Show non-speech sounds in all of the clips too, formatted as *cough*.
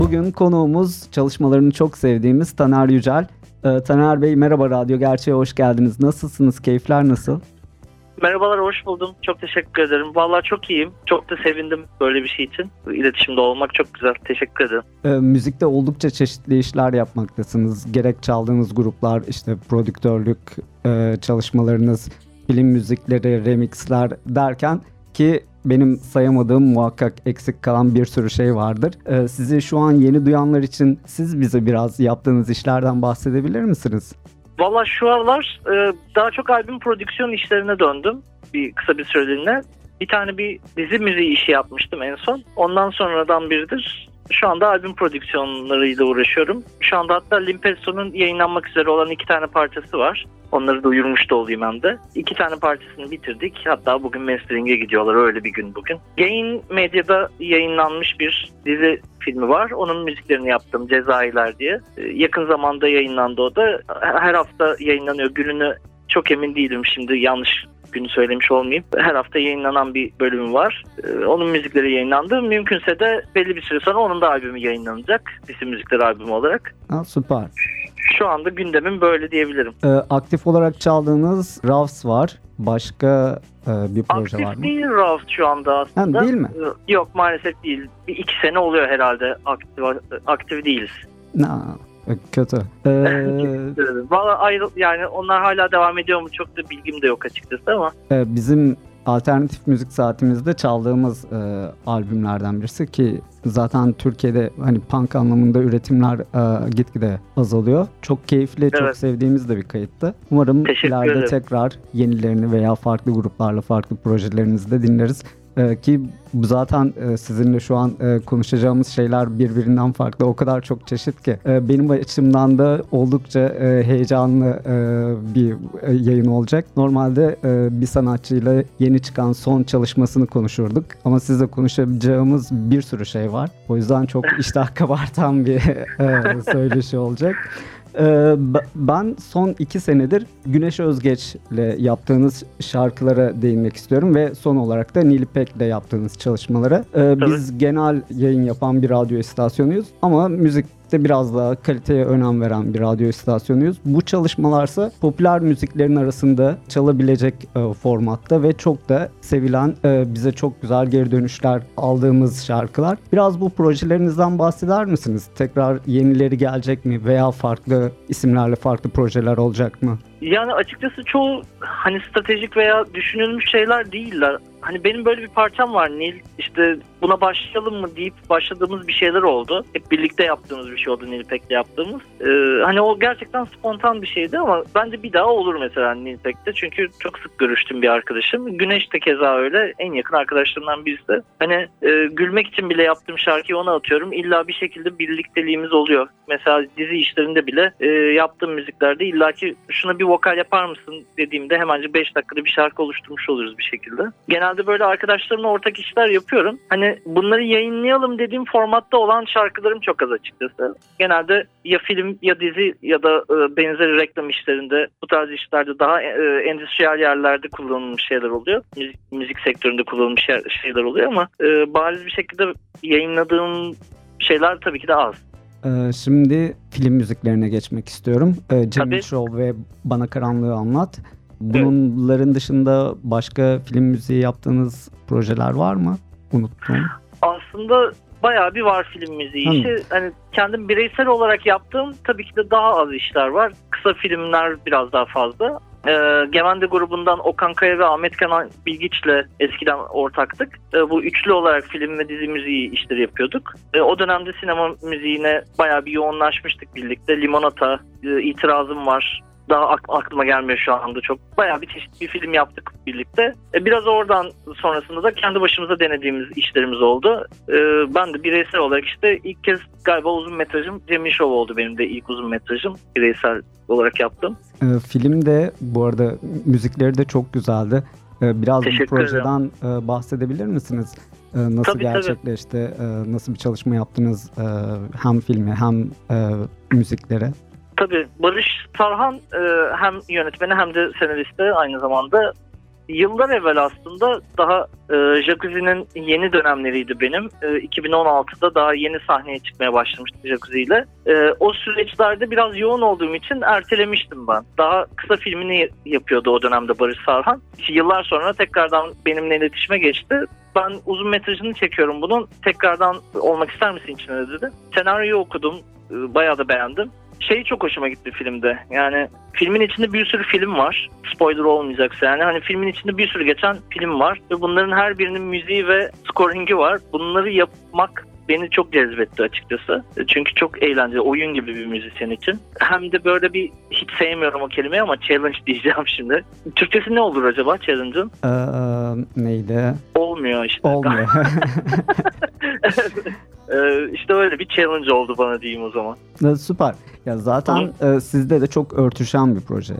Bugün konuğumuz çalışmalarını çok sevdiğimiz Taner Yücel. Ee, Taner Bey merhaba Radyo Gerçeğe hoş geldiniz. Nasılsınız? Keyifler nasıl? Merhabalar, hoş buldum. Çok teşekkür ederim. Vallahi çok iyiyim. Çok da sevindim böyle bir şey için. İletişimde olmak çok güzel. Teşekkür ederim. Ee, müzikte oldukça çeşitli işler yapmaktasınız. Gerek çaldığınız gruplar, işte prodüktörlük e, çalışmalarınız, film müzikleri, remixler derken ki benim sayamadığım muhakkak eksik kalan bir sürü şey vardır. Ee, sizi şu an yeni duyanlar için siz bize biraz yaptığınız işlerden bahsedebilir misiniz? Valla şu aralar e, daha çok albüm prodüksiyon işlerine döndüm. Bir kısa bir süreliğine. Bir tane bir dizi müziği işi yapmıştım en son. Ondan sonradan biridir. Şu anda albüm prodüksiyonlarıyla uğraşıyorum. Şu anda hatta Limpesto'nun yayınlanmak üzere olan iki tane parçası var. Onları duyurmuş da olayım hem de. İki tane parçasını bitirdik. Hatta bugün mastering'e gidiyorlar. Öyle bir gün bugün. Gain Medya'da yayınlanmış bir dizi filmi var. Onun müziklerini yaptım Cezayirler diye. Ee, yakın zamanda yayınlandı o da. Her hafta yayınlanıyor. Gününü çok emin değilim şimdi yanlış günü söylemiş olmayayım. Her hafta yayınlanan bir bölümü var. Ee, onun müzikleri yayınlandı. Mümkünse de belli bir süre sonra onun da albümü yayınlanacak. Dizi müzikleri albümü olarak. Ha, süper. Şu anda gündemim böyle diyebilirim. Ee, aktif olarak çaldığınız Ravs var. Başka e, bir proje aktif var mı? değil Raft şu anda aslında. Ha, değil mi? Ee, Yok maalesef değil. Bir iki sene oluyor herhalde aktif, aktif değiliz. Na, e, kötü. *laughs* Ee, Valla ayrı yani onlar hala devam ediyor mu çok da bilgim de yok açıkçası ama. e, bizim alternatif müzik saatimizde çaldığımız e, albümlerden birisi ki zaten Türkiye'de hani punk anlamında üretimler e, gitgide azalıyor. Çok keyifli, çok Evet. sevdiğimiz de bir kayıttı. Umarım Teşekkür ileride ederim. tekrar yenilerini veya farklı gruplarla farklı projelerinizi de dinleriz. E, ki zaten e, sizinle şu an e, konuşacağımız şeyler birbirinden farklı. O kadar çok çeşit ki. E, benim açımdan da oldukça e, heyecanlı bir yayın olacak. Normalde bir sanatçıyla yeni çıkan son çalışmasını konuşurduk. Ama sizle konuşabileceğimiz bir sürü şey var. O yüzden çok *laughs* iştah kabartan bir söyleşi olacak. Ee, ben son iki senedir Güneş Özgeç'le yaptığınız şarkılara değinmek istiyorum ve son olarak da Nil İpek'le yaptığınız çalışmalara. Ee, biz genel yayın yapan bir radyo istasyonuyuz ama müzikte biraz daha kaliteye önem veren bir radyo istasyonuyuz. Bu çalışmalarsa popüler müziklerin arasında çalabilecek e, formatta ve çok da sevilen e, bize çok güzel geri dönüşler aldığımız şarkılar. Biraz bu projelerinizden bahseder misiniz? Tekrar yenileri gelecek mi veya farklı isimlerle farklı projeler olacak mı? Yani açıkçası çoğu hani stratejik veya düşünülmüş şeyler değiller. Hani benim böyle bir parçam var Nil. İşte buna başlayalım mı deyip başladığımız bir şeyler oldu. Hep birlikte yaptığımız bir şey oldu Nilpek'le yaptığımız. Ee, hani o gerçekten spontan bir şeydi ama bence bir daha olur mesela Nilpek'te. Çünkü çok sık görüştüm bir arkadaşım. Güneş de keza öyle. En yakın arkadaşlarımdan birisi de. Hani e, gülmek için bile yaptığım şarkıyı ona atıyorum. İlla bir şekilde birlikteliğimiz oluyor. Mesela dizi işlerinde bile e, yaptığım müziklerde illaki şuna bir vokal yapar mısın dediğimde hemencik 5 dakikada bir şarkı oluşturmuş oluruz bir şekilde. Genelde böyle arkadaşlarımla ortak işler yapıyorum. Hani bunları yayınlayalım dediğim formatta olan şarkılarım çok az açıkçası. Genelde ya film ya dizi ya da e, benzeri reklam işlerinde bu tarz işlerde daha e, endüstriyel yerlerde kullanılmış şeyler oluyor. Müzik, müzik sektöründe kullanılmış şeyler oluyor ama e, bariz bir şekilde yayınladığım şeyler tabii ki de az. Ee, şimdi film müziklerine geçmek istiyorum. Ee. Show ve Bana Karanlığı Anlat. Bunların dışında başka film müziği yaptığınız projeler var mı? Unuttum. aslında bayağı bir var film müziği Hı. işi. Hani kendim bireysel olarak yaptığım tabii ki de daha az işler var. Kısa filmler biraz daha fazla. Ee, Gemende grubundan Okan Kaya ve Ahmet Kenan Bilgiç'le eskiden ortaktık. Ee, bu üçlü olarak film ve dizi müziği işleri yapıyorduk. Ee, o dönemde sinema müziğine bayağı bir yoğunlaşmıştık birlikte. Limonata, e, itirazım var. Daha aklıma gelmiyor şu anda çok. Bayağı bir çeşitli bir film yaptık birlikte. E, biraz oradan sonrasında da kendi başımıza denediğimiz işlerimiz oldu. E, ben de bireysel olarak işte ilk kez galiba uzun metrajım Cemil Show oldu benim de ilk uzun metrajım. Bireysel olarak yaptım. E, film de bu arada müzikleri de çok güzeldi. E, biraz bu projeden e, bahsedebilir misiniz? Nasıl tabii, gerçekleşti? Tabii. Nasıl bir çalışma yaptınız hem filmi hem müziklere? Tabii Barış Tarhan e, hem yönetmeni hem de senaristi aynı zamanda yıllar evvel aslında daha e, Jacuzzi'nin yeni dönemleriydi benim. E, 2016'da daha yeni sahneye çıkmaya başlamıştım Jacuzzi ile. E, o süreçlerde biraz yoğun olduğum için ertelemiştim ben. Daha kısa filmini yapıyordu o dönemde Barış Sarhan. Yıllar sonra tekrardan benimle iletişime geçti. Ben uzun metrajını çekiyorum bunun. Tekrardan olmak ister misin içine dedi. Senaryoyu okudum. E, bayağı da beğendim şey çok hoşuma gitti filmde. Yani filmin içinde bir sürü film var. Spoiler olmayacaksa yani. Hani filmin içinde bir sürü geçen film var. Ve bunların her birinin müziği ve scoring'i var. Bunları yapmak beni çok cezbetti açıkçası. Çünkü çok eğlenceli. Oyun gibi bir müzisyen için. Hem de böyle bir hiç sevmiyorum o kelimeyi ama challenge *laughs* diyeceğim şimdi. Türkçesi ne olur acaba challenge'ın? Ee, neydi? Olmuyor işte. Olmuyor. *laughs* *laughs* Ee, işte öyle bir challenge oldu bana diyeyim o zaman. Süper. Ya zaten e, sizde de çok örtüşen bir proje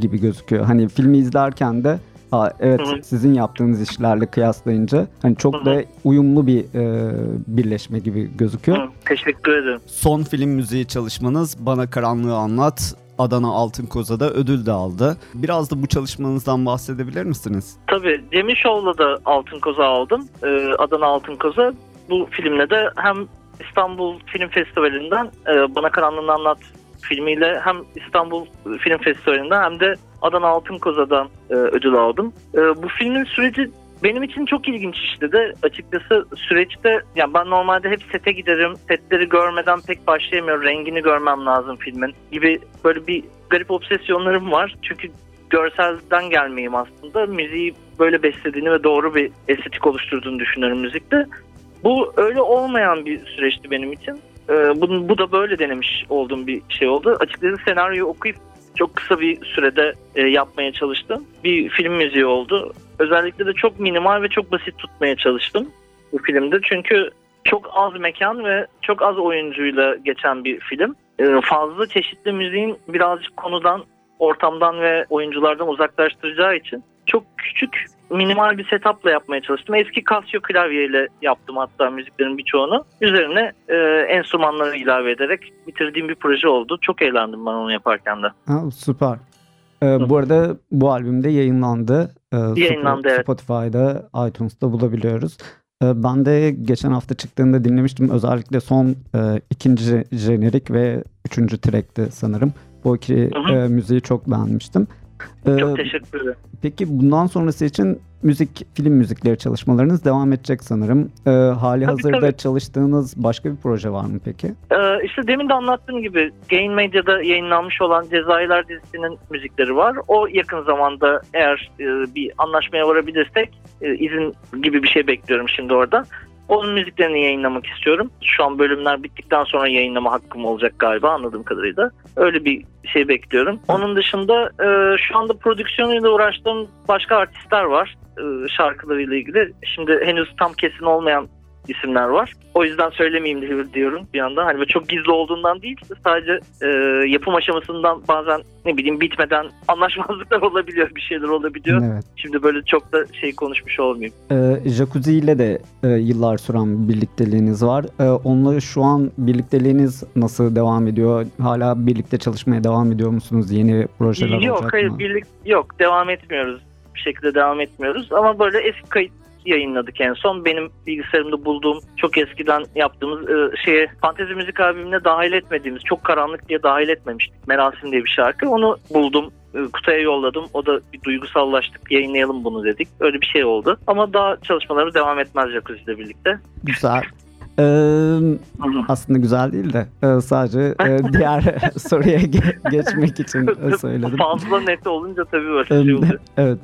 gibi gözüküyor. Hani filmi izlerken de ha, evet Hı-hı. sizin yaptığınız işlerle kıyaslayınca hani çok Hı-hı. da uyumlu bir e, birleşme gibi gözüküyor. Hı, teşekkür ederim. Son film müziği çalışmanız Bana Karanlığı Anlat Adana Altın Koza'da ödül de aldı. Biraz da bu çalışmanızdan bahsedebilir misiniz? Tabii. Cemil Show'la da Altın Koza aldım. Ee, Adana Altın Koza bu filmle de hem İstanbul Film Festivali'nden e, Bana Karanlığını Anlat filmiyle hem İstanbul Film Festivali'nden hem de Adana Altın Koza'dan e, ödül aldım. E, bu filmin süreci benim için çok ilginç işledi. Açıkçası süreçte yani ben normalde hep sete giderim. Setleri görmeden pek başlayamıyorum. Rengini görmem lazım filmin gibi böyle bir garip obsesyonlarım var. Çünkü görselden gelmeyeyim aslında. Müziği böyle beslediğini ve doğru bir estetik oluşturduğunu düşünüyorum müzikte. Bu öyle olmayan bir süreçti benim için. Ee, bu, bu da böyle denemiş olduğum bir şey oldu. Açıkçası senaryoyu okuyup çok kısa bir sürede e, yapmaya çalıştım. Bir film müziği oldu. Özellikle de çok minimal ve çok basit tutmaya çalıştım bu filmde. Çünkü çok az mekan ve çok az oyuncuyla geçen bir film. E, fazla çeşitli müziğin birazcık konudan, ortamdan ve oyunculardan uzaklaştıracağı için çok küçük minimal bir setupla yapmaya çalıştım. Eski Casio klavyeyle yaptım hatta müziklerin birçoğunu. Üzerine e, enstrümanları ilave ederek bitirdiğim bir proje oldu. Çok eğlendim ben onu yaparken de. Ha, süper. Ee, bu arada bu albümde yayınlandı. Ee, yayınlandı Sp- Spotify'da, iTunes'ta bulabiliyoruz. Ee, ben de geçen hafta çıktığında dinlemiştim. Özellikle son e, ikinci jenerik ve üçüncü track'ti sanırım. Bu iki hı hı. E, müziği çok beğenmiştim. Çok ee, teşekkür ederim. Peki bundan sonrası için müzik, film müzikleri çalışmalarınız devam edecek sanırım. Ee, hali tabii, hazırda tabii. çalıştığınız başka bir proje var mı peki? Ee, işte demin de anlattığım gibi Gain Medya'da yayınlanmış olan Cezayirler dizisinin müzikleri var. O yakın zamanda eğer e, bir anlaşmaya varabilirsek e, izin gibi bir şey bekliyorum şimdi orada. Onun müziklerini yayınlamak istiyorum. Şu an bölümler bittikten sonra yayınlama hakkım olacak galiba anladığım kadarıyla. Öyle bir şey bekliyorum. Onun dışında e, şu anda prodüksiyonuyla uğraştığım başka artistler var e, şarkılarıyla ilgili. Şimdi henüz tam kesin olmayan isimler var. O yüzden söylemeyeyim diyorum bir anda. Hani çok gizli olduğundan değil sadece e, yapım aşamasından bazen ne bileyim bitmeden *laughs* anlaşmazlıklar olabiliyor, bir şeyler olabiliyor. Evet. Şimdi böyle çok da şey konuşmuş olmayayım. E, Jacuzzi ile de e, yıllar süren birlikteliğiniz var. E, onunla şu an birlikteliğiniz nasıl devam ediyor? Hala birlikte çalışmaya devam ediyor musunuz? Yeni projeler yok, olacak hayır, mı? Birlik, yok, devam etmiyoruz. Bir şekilde devam etmiyoruz. Ama böyle eski kayıt yayınladık en son. Benim bilgisayarımda bulduğum çok eskiden yaptığımız e, şeye fantezi müzik albümüne dahil etmediğimiz çok karanlık diye dahil etmemiştik. Merasim diye bir şarkı. Onu buldum. E, Kutay'a yolladım. O da bir duygusallaştık. Yayınlayalım bunu dedik. Öyle bir şey oldu. Ama daha çalışmalarımız devam etmez Jacuzzi ile birlikte. Güzel. Ee, aslında güzel değil de e, sadece e, *laughs* diğer *laughs* soruya ge- geçmek için söyledim. Fazla net olunca tabii öyle şey oluyor. evet.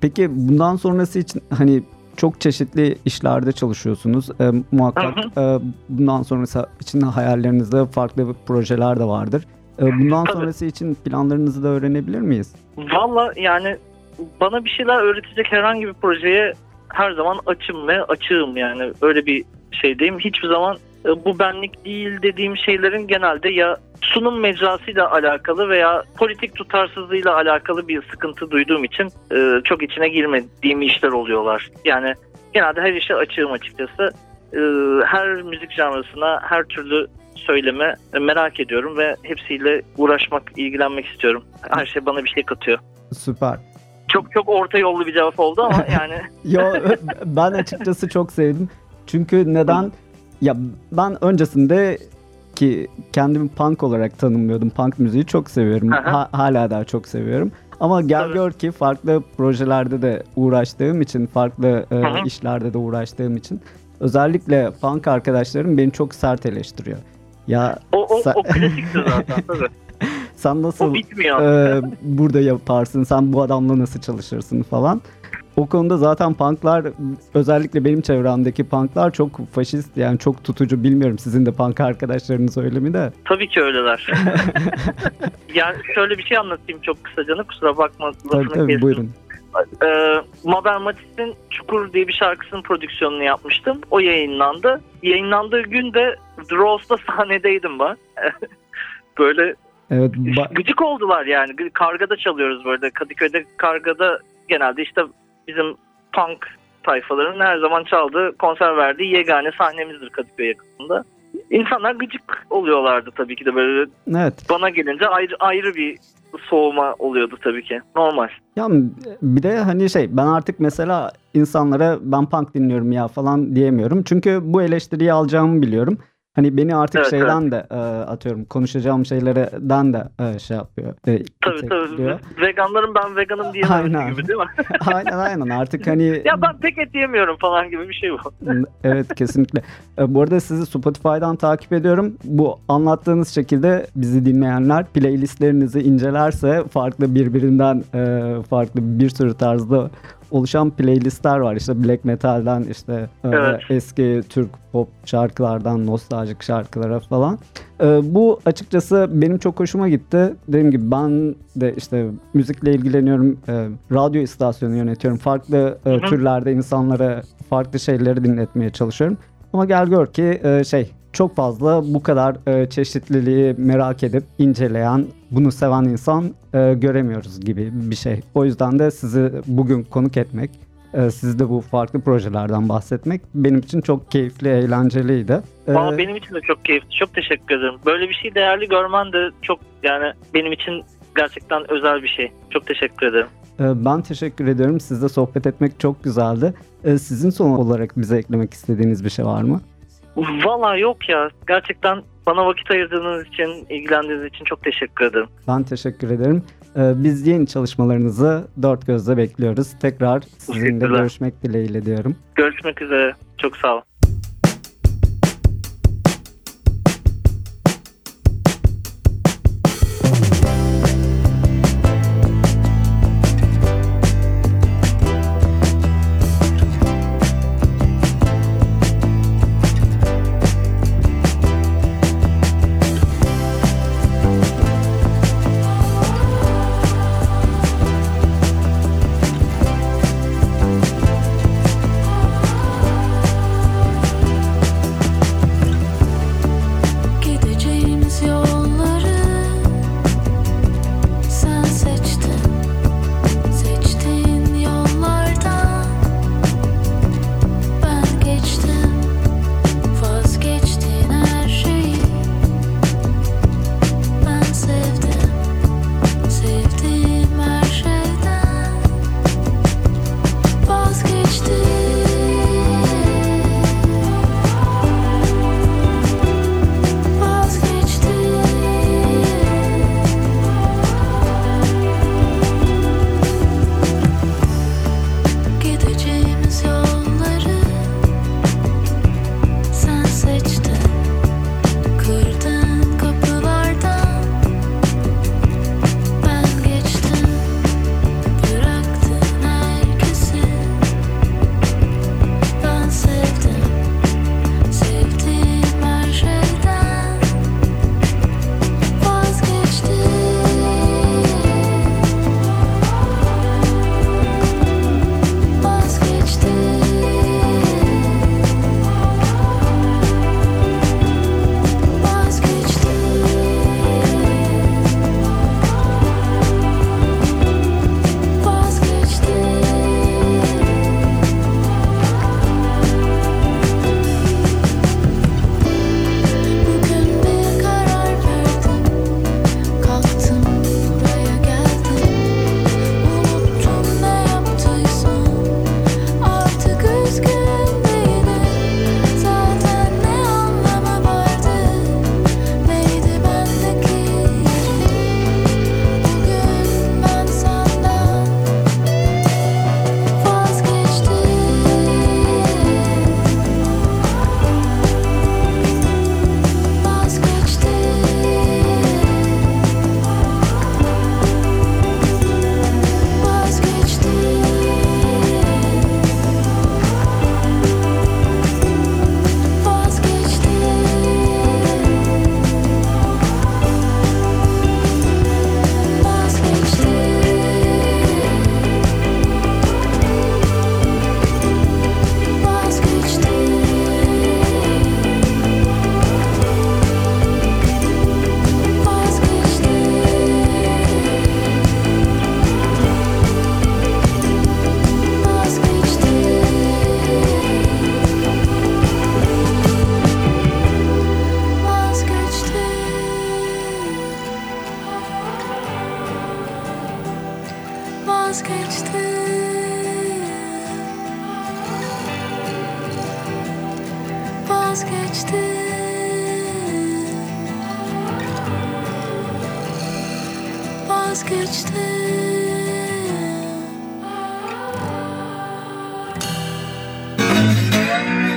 Peki bundan sonrası için hani çok çeşitli işlerde çalışıyorsunuz. E, muhakkak e, bundan sonrası için hayallerinizde farklı projeler de vardır. E, bundan Tabii. sonrası için planlarınızı da öğrenebilir miyiz? Valla yani bana bir şeyler öğretecek herhangi bir projeye her zaman açım ve açığım yani öyle bir şeydeyim. Hiçbir zaman e, bu benlik değil dediğim şeylerin genelde ya sunum mecrasıyla alakalı veya politik tutarsızlığıyla alakalı bir sıkıntı duyduğum için e, çok içine girmediğim işler oluyorlar. Yani genelde her işe açığım açıkçası. E, her müzik janrasına, her türlü söyleme merak ediyorum ve hepsiyle uğraşmak, ilgilenmek istiyorum. Her şey bana bir şey katıyor. Süper. Çok çok orta yollu bir cevap oldu ama *laughs* yani Yo ben açıkçası çok sevdim. Çünkü neden? Ya ben öncesinde ki kendimi punk olarak tanımlıyordum. Punk müziği çok seviyorum. Ha- hala daha çok seviyorum. Ama gel Tabii. gör ki farklı projelerde de uğraştığım için, farklı e, işlerde de uğraştığım için özellikle punk arkadaşlarım beni çok sert eleştiriyor. Ya o, o, Sen- o klasiktir zaten tabii. *laughs* sen nasıl e, burada yaparsın, sen bu adamla nasıl çalışırsın falan. O konuda zaten punklar özellikle benim çevremdeki punklar çok faşist yani çok tutucu bilmiyorum sizin de punk arkadaşlarınız öyle mi de. Tabii ki öyleler. *laughs* yani şöyle bir şey anlatayım çok kısacana kusura bakma. Tabii tabii kestim. buyurun. Ee, Mabel Matiz'in Çukur diye bir şarkısının prodüksiyonunu yapmıştım. O yayınlandı. Yayınlandığı gün de The Rose'da *laughs* sahnedeydim ben. *laughs* Böyle Evet gıcık oldular yani. Kargada çalıyoruz böyle. Kadıköy'de Kargada genelde işte bizim punk tayfaların her zaman çaldığı, konser verdiği yegane sahnemizdir Kadıköy yakasında. İnsanlar gıcık oluyorlardı tabii ki de böyle. evet. Bana gelince ayrı ayrı bir soğuma oluyordu tabii ki. Normal. Ya bir de hani şey ben artık mesela insanlara ben punk dinliyorum ya falan diyemiyorum. Çünkü bu eleştiriyi alacağımı biliyorum. Hani beni artık Evet, şeyden de e, atıyorum konuşacağım şeylerden de e, şey yapıyor. E, Tabii tabii. Veganların ben veganım *laughs* diyememesi Aynen. gibi değil mi? *laughs* aynen aynen artık hani *laughs* ya ben pek et yemiyorum falan gibi bir şey bu. evet kesinlikle. E, Bu arada sizi Spotify'dan takip ediyorum. Bu anlattığınız şekilde bizi dinleyenler playlistlerinizi incelerse farklı birbirinden e, farklı bir sürü tarzda oluşan playlistler var. İşte black metal'den işte e, Evet. eski Türk pop şarkılardan nostaljik şarkılara falan. E, bu açıkçası benim çok hoşuma gitti. Dediğim gibi ben de işte müzikle ilgileniyorum. E, radyo istasyonu yönetiyorum. Farklı e, Hı hı. türlerde insanlara farklı şeyleri dinletmeye çalışıyorum. Ama gel gör ki e, şey çok fazla bu kadar e, çeşitliliği merak edip inceleyen, bunu seven insan e, göremiyoruz gibi bir şey. O yüzden de sizi bugün konuk etmek, e, sizde bu farklı projelerden bahsetmek benim için çok keyifli, eğlenceliydi. E, Valla benim için de çok keyifli. Çok teşekkür ederim. Böyle bir şey değerli görmen de çok yani benim için gerçekten özel bir şey. Çok teşekkür ederim. e, ben teşekkür ediyorum. Sizle sohbet etmek çok güzeldi. E, sizin son olarak bize eklemek istediğiniz bir şey var mı? Valla yok ya. Gerçekten bana vakit ayırdığınız için, ilgilendiğiniz için çok teşekkür ederim. Ben teşekkür ederim. Ee, Biz yeni çalışmalarınızı dört gözle bekliyoruz. Tekrar sizinle görüşmek dileğiyle diyorum. Görüşmek üzere. Çok sağ olun.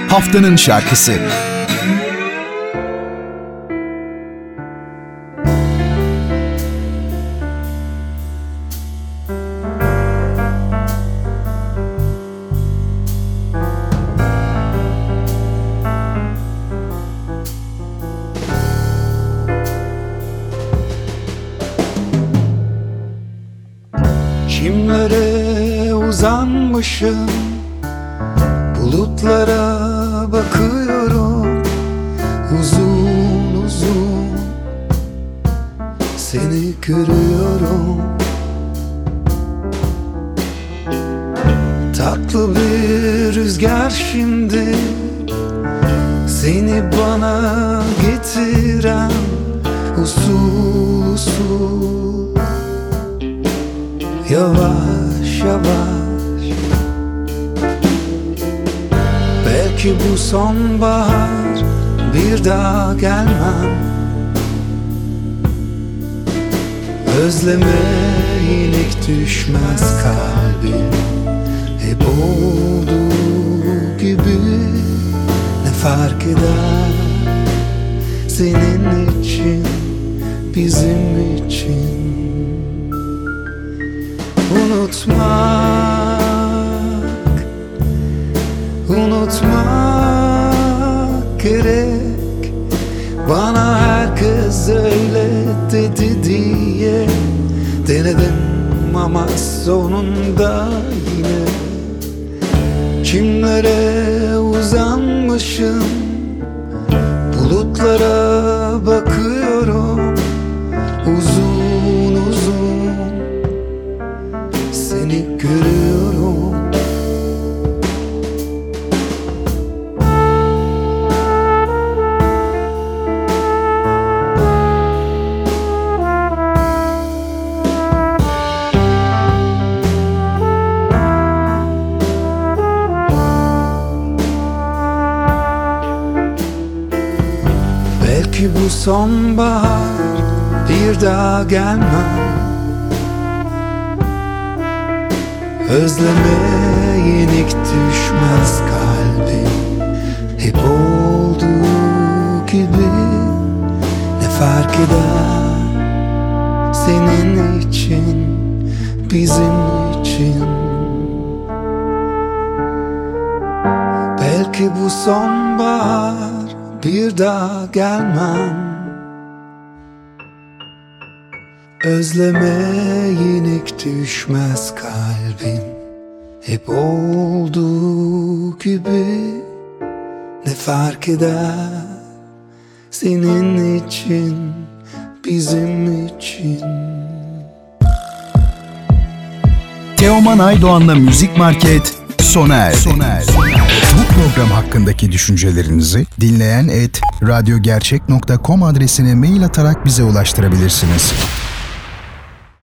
Haftanın şarkısı. Uzanmışım Bulutlara bakıyorum. Uzun uzun Seni görüyorum. Tatlı bir rüzgar şimdi Seni bana getiren Usul usul. Yavaş yavaş Belki bu sonbahar bir daha gelmem. Özleme inik düşmez kalbim. Hep olduğu gibi ne fark eder? Senin için, bizim için. Unutmak Unutmak gerek. Bana herkes öyle dedi diye Denedim ama sonunda yine Kimlere uzanmışım? Bulutlara sonbahar bir daha gelmem. Özleme yenik düşmez kalbim Hep olduğu gibi ne fark eder Senin için, bizim için? Belki bu sonbahar bir daha gelmem Özleme yenik düşmez kalbim Hep olduğu gibi ne fark eder Senin için, bizim için Teoman Aydoğan'la Müzik Market sona erdi. Sona erdi. Bu program hakkındaki düşüncelerinizi dinleyen et radyogercek.com adresine mail atarak bize ulaştırabilirsiniz.